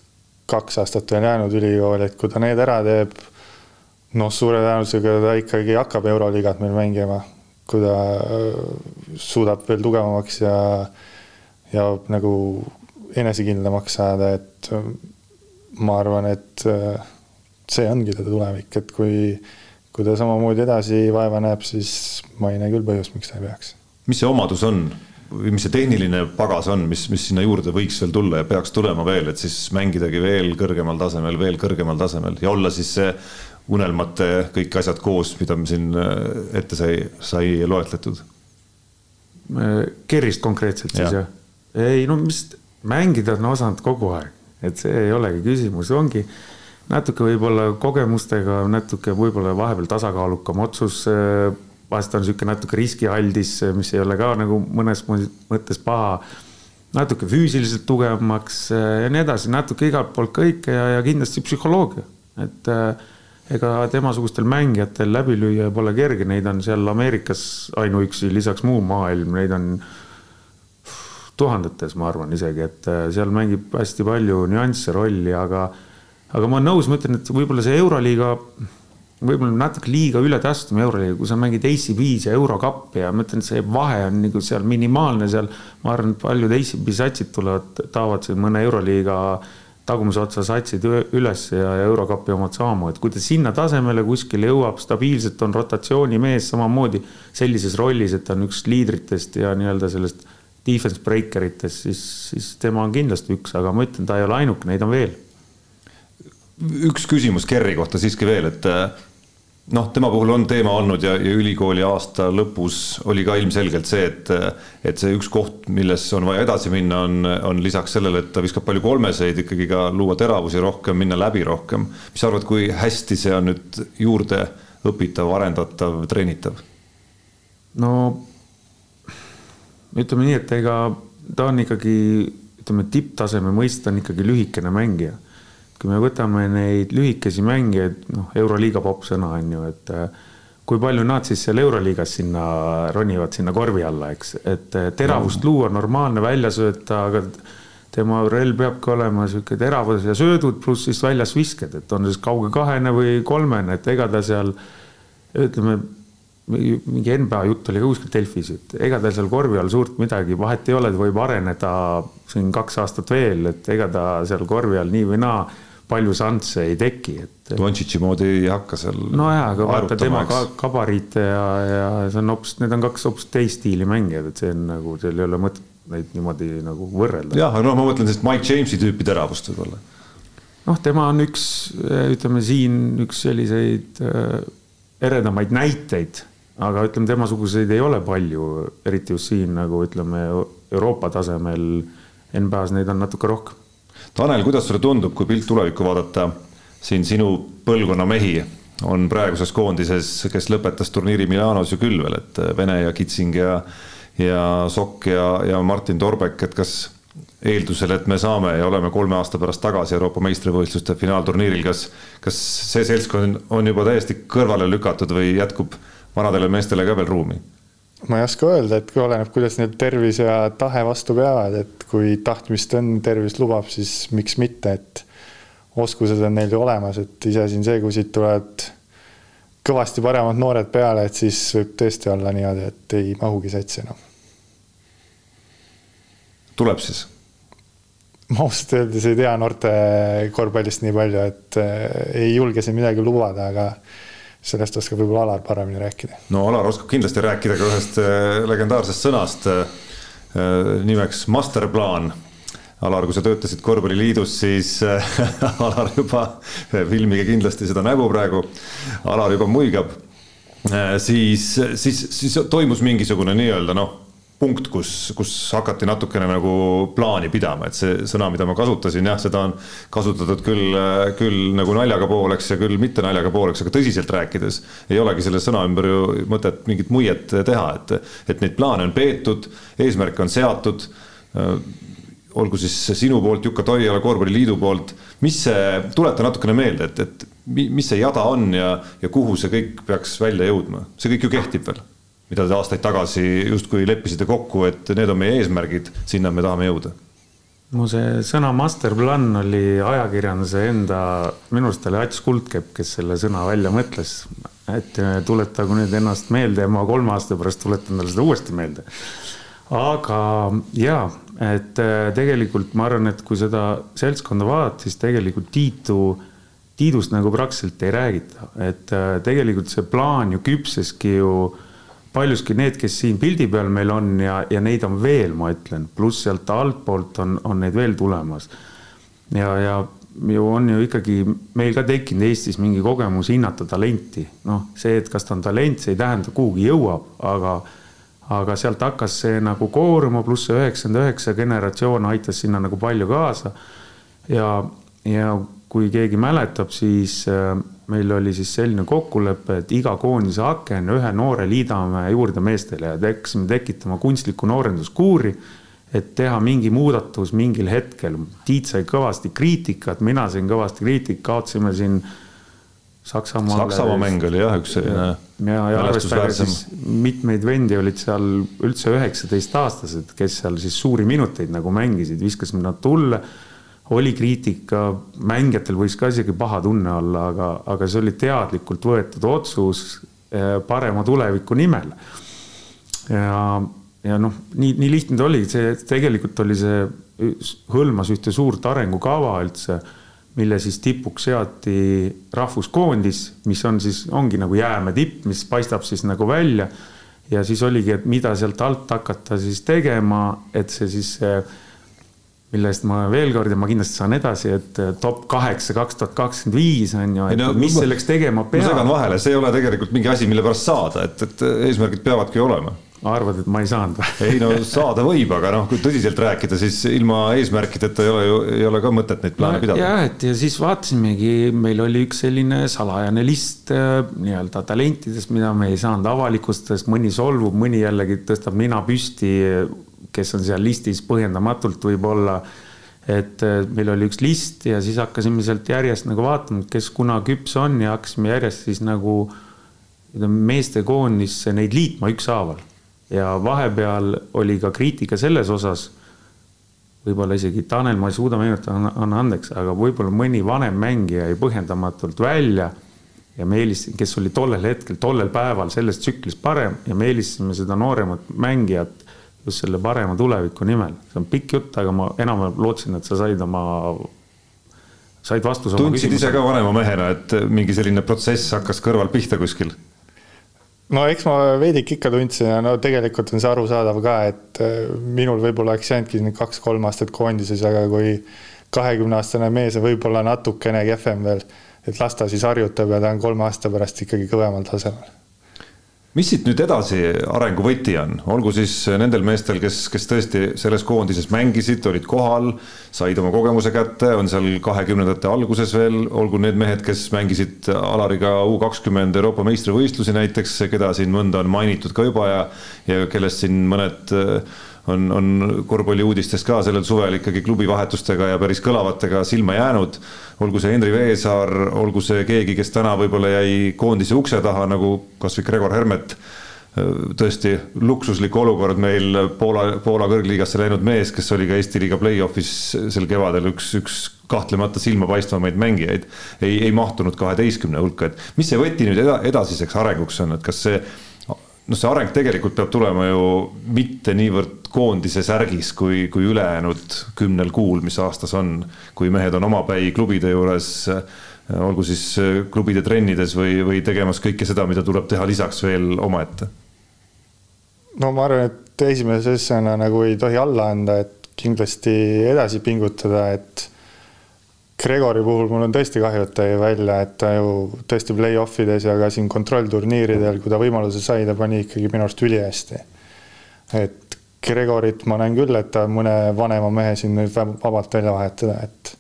kaks aastat veel jäänud ülikooli, et kui ta need ära teeb, noh, suure tõenäosusega ta ikkagi hakkab Euroliigat meil mängima, kui ta äh, suudab veel tugevamaks ja, ja nagu enesekindlamaks saada, et äh, ma arvan, et äh, see ongi ta tulevik, et kui, kui ta samamoodi edasi vaeva näeb, siis ma ei näe küll põhjust, miks ta ei peaks. mis see omadus on, või mis see tehniline pagas on, mis, mis sinna juurde võiks veel tulla ja peaks tulema veel, et siis mängidagi veel kõrgemal tasemel, veel kõrgemal tasemel ja olla siis see unelmate kõik asjad koos, mida me siin äh, ette sai, sai loetletud. Kerrist konkreetselt siis jah ja.? ei no mis, mängida on osanud kogu aeg, et see ei olegi küsimus, ongi natuke võib-olla kogemustega, natuke võib-olla vahepeal tasakaalukam otsus äh, vahest on niisugune natuke riskialdis, mis ei ole ka nagu mõnes mõttes paha. natuke füüsiliselt tugevamaks eh, ja nii edasi, natuke igalt poolt kõike ja, ja kindlasti psühholoogia, et eh, ega temasugustel mängijatel läbi lüüa pole kerge, neid on seal Ameerikas ainuüksi, lisaks muu maailm, neid on tuhandetes, ma arvan isegi, et eh, seal mängib hästi palju nüansse rolli, aga aga ma olen nõus, ma ütlen, et võib-olla see Euroliiga võib-olla natuke liiga üle tastima euroliiga, kui sa mängid ACB-s ja Eurokappi ja ma ütlen, et see vahe on nagu seal minimaalne seal. ma arvan, et paljud ACB satsid tulevad, taovad siin mõne euroliiga tagumise otsa satsid üles ja Eurokappi omad samamoodi, kui ta sinna tasemele kuskile jõuab, stabiilselt on rotatsioonimees samamoodi sellises rollis, et ta on üks liidritest ja nii-öelda sellest defense breaker itest, siis, siis tema on kindlasti üks, aga ma ütlen, ta ei ole ainuke, neid on veel üks küsimus Kerri kohta siiski veel, et noh, tema puhul on teema olnud ja, ja ülikooli aasta lõpus oli ka ilmselgelt see, et, et see üks koht, milles on vaja edasi minna, on, on lisaks sellele, et ta viskab palju kolmeseid, ikkagi ka luua teravusi rohkem, minna läbi rohkem. mis sa arvad, kui hästi see on nüüd juurde õpitav, arendatav, treenitav? no ütleme nii, et ega ta on ikkagi, ütleme tipptaseme mõista on ikkagi lühikene mängija kui me võtame neid lühikesi mängijaid, noh, Euroliiga popp sõna on ju, et äh, kui palju nad siis seal Euroliigas sinna ronivad sinna korvi alla, eks, et äh, teravust no. luua, normaalne välja sööta, aga tema relv peabki olema sihuke teravus ja söödud pluss siis väljas visked, et on siis kauge kahene või kolmene, et ega ta seal ütleme, mingi NBA jutt oli ka kuskil Delfis, et ega tal seal korvi all suurt midagi vahet ei ole, ta võib areneda siin kaks aastat veel, et ega ta seal korvi all nii või naa palju šansse ei teki, et. Dontšitši moodi ei hakka seal. nojah, aga vaata tema ka gabariite ja, ja see on hoopis, need on kaks hoopis teist stiili mängijad, et see on nagu, seal ei ole mõtet neid niimoodi nagu võrrelda. jah, aga noh, ma mõtlen sellist Mike Jamesi tüüpi teravust võib-olla. noh, tema on üks, ütleme siin üks selliseid äh, eredamaid näiteid, aga ütleme, temasuguseid ei ole palju, eriti just siin nagu ütleme Euroopa tasemel. NBA-s neid on natuke rohkem Tanel, kuidas sulle tundub, kui pilt tulevikku vaadata, siin sinu põlvkonna mehi on praeguses koondises, kes lõpetas turniiri Milanos ju küll veel, et Vene ja Kitsing ja, ja Sokk ja, ja Martin Torbek, et kas eeldusel, et me saame ja oleme kolme aasta pärast tagasi Euroopa meistrivõistluste finaalturniiril, kas, kas see seltskond on juba täiesti kõrvale lükatud või jätkub vanadele meestele ka veel ruumi? Ma ei oska öelda, et oleneb, kuidas neil tervis ja tahe vastu peavad, et kui tahtmist on, tervis lubab, siis miks mitte, et oskused on neil ju olemas, et iseasi on see, kui siit tulevad kõvasti paremad noored peale, et siis võib tõesti olla niimoodi, et ei mahugi satsi enam. tuleb siis? ma ausalt öeldes ei tea noorte korvpallist nii palju, et äh, ei julge siin midagi lubada, aga sellest oskab võib-olla Alar paremini rääkida. no Alar oskab kindlasti rääkida ka ühest äh, legendaarsest sõnast äh, nimeks masterplaan. Alar, kui sa töötasid korvpalliliidus, siis *laughs* Alar juba, filmige kindlasti seda nägu praegu, Alar juba muigab, siis, siis, siis toimus mingisugune nii-öelda noh punkt, kus, kus hakati natukene nagu plaani pidama, et see sõna, mida ma kasutasin, jah, seda on kasutatud küll, küll nagu naljaga pooleks ja küll mitte naljaga pooleks, aga tõsiselt rääkides ei olegi selle sõna ümber ju mõtet mingit muiet teha, et, et neid plaane on peetud, eesmärke on seatud olgu siis sinu poolt, Jukka Toiala, Korvpalliliidu poolt, mis see, tuleta natukene meelde, et, et mis see jada on ja, ja kuhu see kõik peaks välja jõudma, see kõik ju kehtib veel mida te aastaid tagasi justkui leppisite kokku, et need on meie eesmärgid, sinna me tahame jõuda? mu see sõna masterplan oli ajakirjanduse enda, minu arust oli Ats Kuldkepp, kes selle sõna välja mõtles. et tuletagu nüüd ennast meelde ja ma kolme aasta pärast tuletan talle seda uuesti meelde. aga ja, et tegelikult ma arvan, et kui seda seltskonda vaadata, siis tegelikult Tiitu, Tiidust nagu praktiliselt ei räägita, et tegelikult see plaan ju küpseski ju paljuski need, kes siin pildi peal meil on ja, ja neid on veel, ma ütlen, pluss sealt altpoolt on, on neid veel tulemas. ja, ja ju on ju ikkagi meil ka tekkinud Eestis mingi kogemus hinnata talenti. noh, see, et kas ta on talent, see ei tähenda, kuhugi jõuab, aga, aga sealt hakkas see nagu kooruma, pluss see üheksakümmend üheksa generatsioon aitas sinna nagu palju kaasa. ja, ja kui keegi mäletab, siis äh, meil oli siis selline kokkulepe, et iga koondise aken ühe noore liidame juurde meestele ja hakkasime tekitama kunstlikku noorenduskuuri, et teha mingi muudatus mingil hetkel. Tiit sai kõvasti kriitikat, mina sain kõvasti kriitikat, kaotasime siin Saksamaale. Saksamaa mäng oli jah, üks selline. ja, ja arvestades siis mitmeid vendi olid seal üldse üheksateistaastased, kes seal siis suuri minuteid nagu mängisid, viskasime nad tulle oli kriitika, mängijatel võis ka isegi paha tunne olla, aga, aga see oli teadlikult võetud otsus eh, parema tuleviku nimel. ja, ja noh, nii, nii lihtne ta oli, see tegelikult oli see, hõlmas ühte suurt arengukava üldse, mille siis tipuks seati rahvuskoondis, mis on siis, ongi nagu jäämäe tipp, mis paistab siis nagu välja. ja siis oligi, et mida sealt alt hakata siis tegema, et see siis see millest ma veel kord ja ma kindlasti saan edasi, et eh, top kaheksa kaks tuhat kakskümmend viis on ju, et no, mis ma, selleks tegema peab. ma segan vahele, see ei ole tegelikult mingi asi, mille pärast saada, et, et eesmärgid peavadki olema. arvad, et ma ei saanud või? ei no *laughs* saada võib, aga noh, kui tõsiselt rääkida, siis ilma eesmärkideta ei ole ju, ei ole ka mõtet neid plaane no, pidada. jah, et ja siis vaatasimegi, meil oli üks selline salajane list eh, nii-öelda talentidest, mida me ei saanud avalikustada, sest mõni solvub, mõni jällegi tõstab nina püsti kes on seal listis põhjendamatult võib-olla. et äh, meil oli üks list ja siis hakkasime sealt järjest nagu vaatama, kes kuna küps on ja hakkasime järjest siis nagu meestekoondisse neid liitma ükshaaval. ja vahepeal oli ka kriitika selles osas võib-olla isegi Tanel, ma ei suuda meenutada, anna andeks, aga võib-olla mõni vanem mängija jäi põhjendamatult välja ja me eelistasime, kes oli tollel hetkel, tollel päeval selles tsüklis parem ja me eelistasime seda nooremat mängijat just selle parema tuleviku nimel. see on pikk jutt, aga ma enam-vähem lootsin, et sa said oma, said vastuse. tundsid ise ka vanema mehena, et mingi selline protsess hakkas kõrval pihta kuskil? no eks ma veidike ikka tundsin ja no tegelikult on see arusaadav ka, et äh, minul võib-olla oleks jäänudki need kaks-kolm aastat koondises, aga kui kahekümneaastane mees on võib-olla natukene kehvem veel, et las ta siis harjutab ja ta on kolme aasta pärast ikkagi kõvemal tasemel mis siit nüüd edasi arengu võti on, olgu siis nendel meestel, kes, kes tõesti selles koondises mängisid, olid kohal, said oma kogemuse kätte, on seal kahekümnendate alguses veel, olgu need mehed, kes mängisid Alariga U kakskümmend Euroopa meistrivõistlusi näiteks, keda siin mõnda on mainitud ka juba ja, ja kellest siin mõned äh, on, on korvpalliuudistes ka sellel suvel ikkagi klubivahetustega ja päris kõlavatega silma jäänud. olgu see Henri Veesaar, olgu see keegi, kes täna võib-olla jäi koondise ukse taha, nagu kasvõi Gregor Hermet. Tõesti luksuslik olukord meil Poola, Poola kõrgliigasse läinud mees, kes oli ka Eesti liiga play-off'is sel kevadel üks, üks kahtlemata silmapaistvamaid mängijaid, ei, ei mahtunud kaheteistkümne hulka, et mis see võti nüüd eda, edasiseks arenguks on, et kas see noh, see areng tegelikult peab tulema ju mitte niivõrd koondise särgis, kui, kui ülejäänud kümnel kuul, mis aastas on, kui mehed on omapäi klubide juures olgu siis klubide trennides või, või tegemas kõike seda, mida tuleb teha lisaks veel omaette no ma arvan, et esimese asjana nagu ei tohi alla anda, et kindlasti edasi pingutada, et Gregori puhul mul on tõesti kahju, et ta jäi välja, et ta ju tõesti play-off ides ja ka siin kontrollturniiridel, kui ta võimaluse sai, ta pani ikkagi minu arust ülihästi. et Gregorit ma näen küll, et ta mõne vanema mehe siin nüüd vabalt välja vahetada, et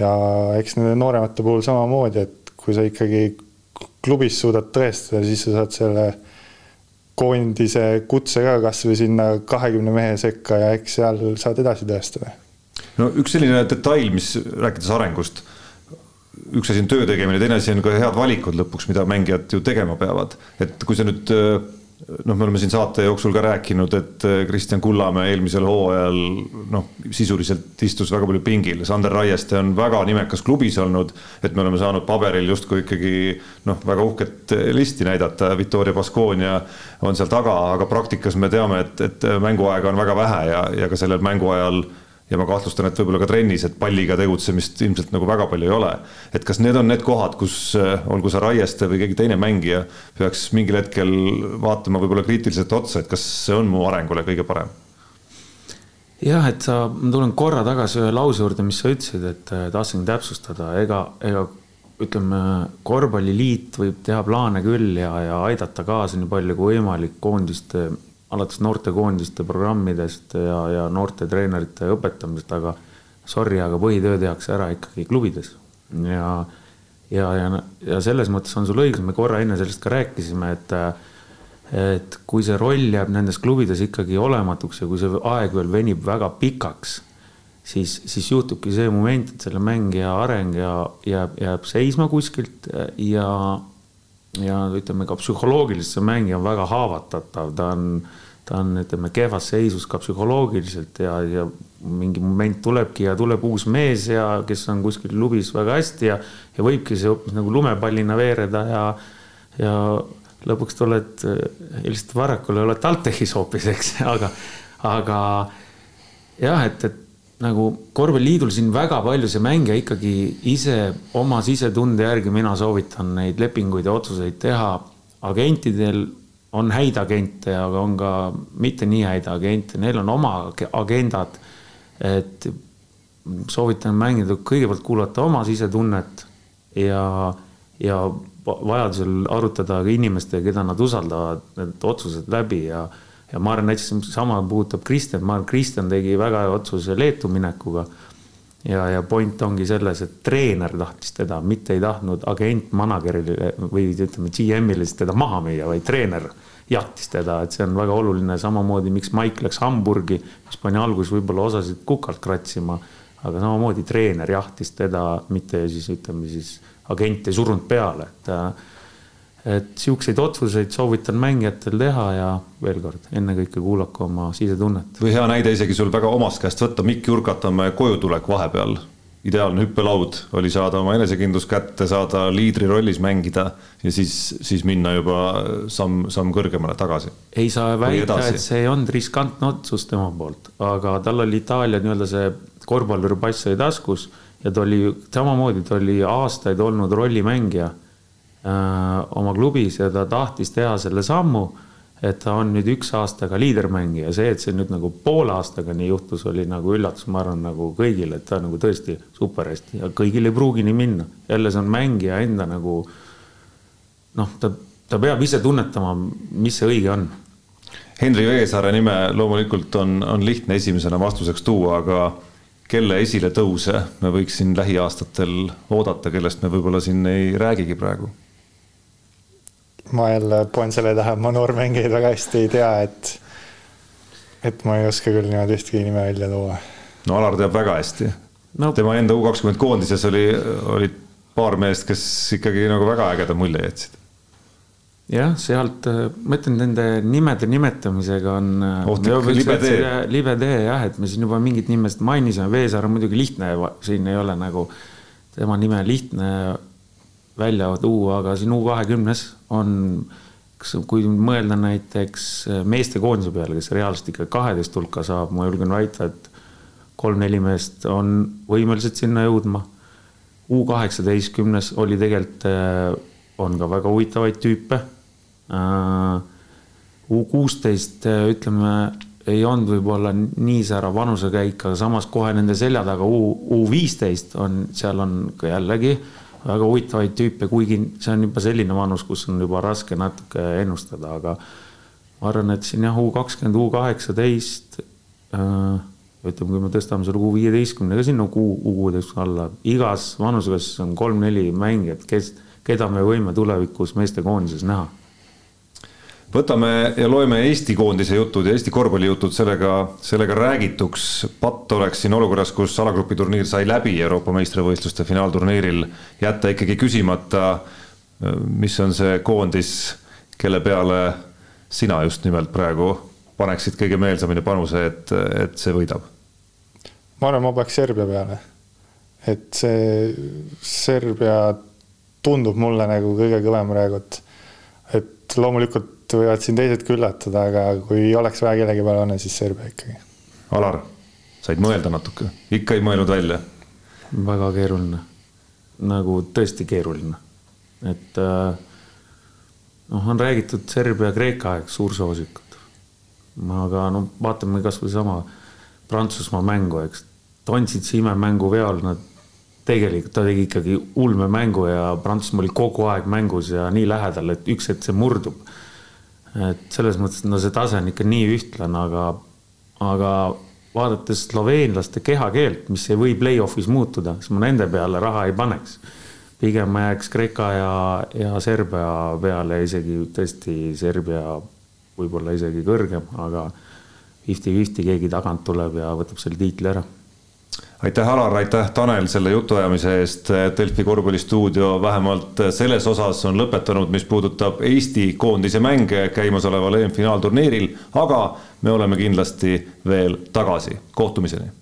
ja eks nende nooremate puhul samamoodi, et kui sa ikkagi klubis suudad tõestada, siis sa saad selle koondise kutse ka kasvõi sinna kahekümne mehe sekka ja eks seal saad edasi tõestada. no üks selline detail, mis rääkides arengust, üks asi on töö tegemine, teine asi on ka head valikud lõpuks, mida mängijad ju tegema peavad, et kui sa nüüd noh, me oleme siin saate jooksul ka rääkinud, et äh, Kristjan Kullamäe eelmisel hooajal noh, sisuliselt istus väga palju pingil, Sander Raieste on väga nimekas klubis olnud, et me oleme saanud paberil justkui ikkagi noh, väga uhket listi näidata, Victoria Baskonia on seal taga, aga praktikas me teame, et, et mänguaega on väga vähe ja, ja ka sellel mänguajal ja ma kahtlustan, et võib-olla ka trennis, et palliga tegutsemist ilmselt nagu väga palju ei ole. et kas need on need kohad, kus äh, olgu see Raieste või keegi teine mängija peaks mingil hetkel vaatama võib-olla kriitiliselt otsa, et kas see on mu arengule kõige parem? jah, et sa, ma tulen korra tagasi ühe lause juurde, mis sa ütlesid, et äh, tahtsin täpsustada, ega, ega ütleme, korvpalliliit võib teha plaane küll ja, ja aidata kaasa nii palju kui võimalik koondiste alates noortekoondiste programmidest ja, ja noorte treenerite õpetamisest, aga sorry, aga põhitöö tehakse ära ikkagi klubides. ja, ja, ja, ja selles mõttes on sul õigus, me korra enne sellest ka rääkisime, et et kui see roll jääb nendes klubides ikkagi olematuks ja kui see aeg veel venib väga pikaks, siis, siis juhtubki see moment, et selle mängija areng ja jääb, jääb seisma kuskilt ja ja ütleme ka psühholoogiliselt see mängija on väga haavatatav, ta on, ta on, ütleme, kehvas seisus ka psühholoogiliselt ja, ja mingi moment tulebki ja tuleb uus mees ja kes on kuskil klubis väga hästi ja, ja võibki see hoopis nagu lumepallina veereda ja, ja lõpuks tuled helistad Varrakule, oled TalTechis hoopis, eks, *laughs* aga, aga jah, et, et nagu korvpalliliidul siin väga palju see mängija ikkagi ise oma sisetunde järgi, mina soovitan neid lepinguid ja otsuseid teha. agentidel on häid agente, aga on ka mitte nii häid agente, neil on oma agendad. et soovitan mängida, kõigepealt kuulata oma sisetunnet ja, ja vajadusel arutada ka inimestega, keda nad usaldavad, need otsused läbi ja ja ma arvan, näiteks sama puudutab Kristjan, ma arvan, Kristjan tegi väga hea otsuse Leetu minekuga. ja, ja point ongi selles, et treener tahtis teda, mitte ei tahtnud agent manager'ile või ütleme GM-ile siis teda maha müüa, vaid treener jahtis teda, et see on väga oluline, samamoodi miks Mike läks Hamburgi, mis pani alguses võib-olla osasid kukalt kratsima, aga samamoodi treener jahtis teda, mitte siis ütleme siis agent ei surunud peale, et et siukseid otsuseid soovitan mängijatel teha ja veel kord, ennekõike kuulake oma sisetunnet. või hea näide isegi sul väga omast käest võtta, Mikk Jurkatamäe kojutulek vahepeal. ideaalne hüppelaud oli saada oma enesekindlus kätte, saada liidri rollis mängida ja siis, siis minna juba samm, samm kõrgemale tagasi. ei saa väita, et see ei olnud riskantne otsus tema poolt, aga tal oli Itaalia nii-öelda see korvpalluri pass oli taskus ja ta oli samamoodi, ta oli aastaid olnud rollimängija oma klubis ja ta tahtis teha selle sammu, et ta on nüüd üks aastaga liidermängija, see, et see nüüd nagu poole aastaga nii juhtus, oli nagu üllatus, ma arvan, nagu kõigile, et ta nagu tõesti super hästi ja kõigil ei pruugi nii minna. jälle see on mängija enda nagu noh, ta, ta peab ise tunnetama, mis see õige on. Henri Veesaare nime loomulikult on, on lihtne esimesena vastuseks tuua, aga kelle esiletõuse me võiks siin lähiaastatel oodata, kellest me võib-olla siin ei räägigi praegu ma jälle poen selle taha, et ma noormängijaid väga hästi ei tea, et et ma ei oska küll niimoodi ühtegi nime välja tuua. no Alar teab väga hästi no.. tema enda U kakskümmend koondises oli, olid paar meest, kes ikkagi nagu väga ägeda mulje jätsid. jah, sealt ma ütlen, nende nimede nimetamisega on. ohtlik libe tee. libe tee jah, et me siin juba mingit nimesid mainisime, Veesaar on muidugi lihtne, siin ei ole nagu tema nime lihtne välja tuua, aga siin U kahekümnes on kas, kui mõelda näiteks meestekoondise peale, kes reaalselt ikka kaheteist hulka saab, ma julgen väita, et kolm-neli meest on võimelised sinna jõudma. U kaheksateistkümnes oli tegelikult, äh, on ka väga huvitavaid tüüpe. Äh, U kuusteist, äh, ütleme, ei olnud võib-olla nii särav vanusekäik, aga samas kohe nende selja taga U, U viisteist on, seal on ka jällegi väga huvitavaid tüüpe, kuigi see on juba selline vanus, kus on juba raske natuke ennustada, aga ma arvan, et siin jah, U kakskümmend, U kaheksateist äh,, ütleme, kui me tõstame selle U viieteistkümnega sinna U, U kuueteistkümne alla, igas vanuseklassis on kolm-neli mängijat, kes, keda me võime tulevikus meestekoondises näha võtame ja loeme Eesti koondise jutud ja Eesti korvpallijutud sellega, sellega räägituks. patt oleks siin olukorras, kus alagrupi turniir sai läbi Euroopa meistrivõistluste finaalturniiril, jätta ikkagi küsimata, mis on see koondis, kelle peale sina just nimelt praegu paneksid kõige meelsamini panuse, et, et see võidab? ma arvan, ma paneks Serbia peale. et see Serbia tundub mulle nagu kõige kõvem praegu, et, et loomulikult võivad siin teised ka üllatada, aga kui oleks vaja kellegi peale panna, siis Serbia ikkagi. Alar, said mõelda natuke, ikka ei mõelnud välja? väga keeruline, nagu tõesti keeruline, et äh, noh, on räägitud Serbia-Kreeka aeg suursoosikud. aga no vaatame kasvõi sama Prantsusmaa mängu, eks. Dontsitsi imemängu veol nad tegelikult ta tegi ikkagi ulmemängu ja Prantsusmaa oli kogu aeg mängus ja nii lähedal, et üks hetk see murdub et selles mõttes, no see tase on ikka nii ühtlane, aga, aga vaadates sloveenlaste kehakeelt, mis ei või play-off'is muutuda, siis ma nende peale raha ei paneks. pigem ma jääks Kreeka ja, ja Serbia peale, isegi tõesti Serbia võib-olla isegi kõrgem, aga fifty-fifty keegi tagant tuleb ja võtab selle tiitli ära aitäh, Alar, aitäh, Tanel, selle jutuajamise eest. Delfi korvpallistuudio vähemalt selles osas on lõpetanud, mis puudutab Eesti koondise mänge käimasoleval EM-finaalturniiril, aga me oleme kindlasti veel tagasi. kohtumiseni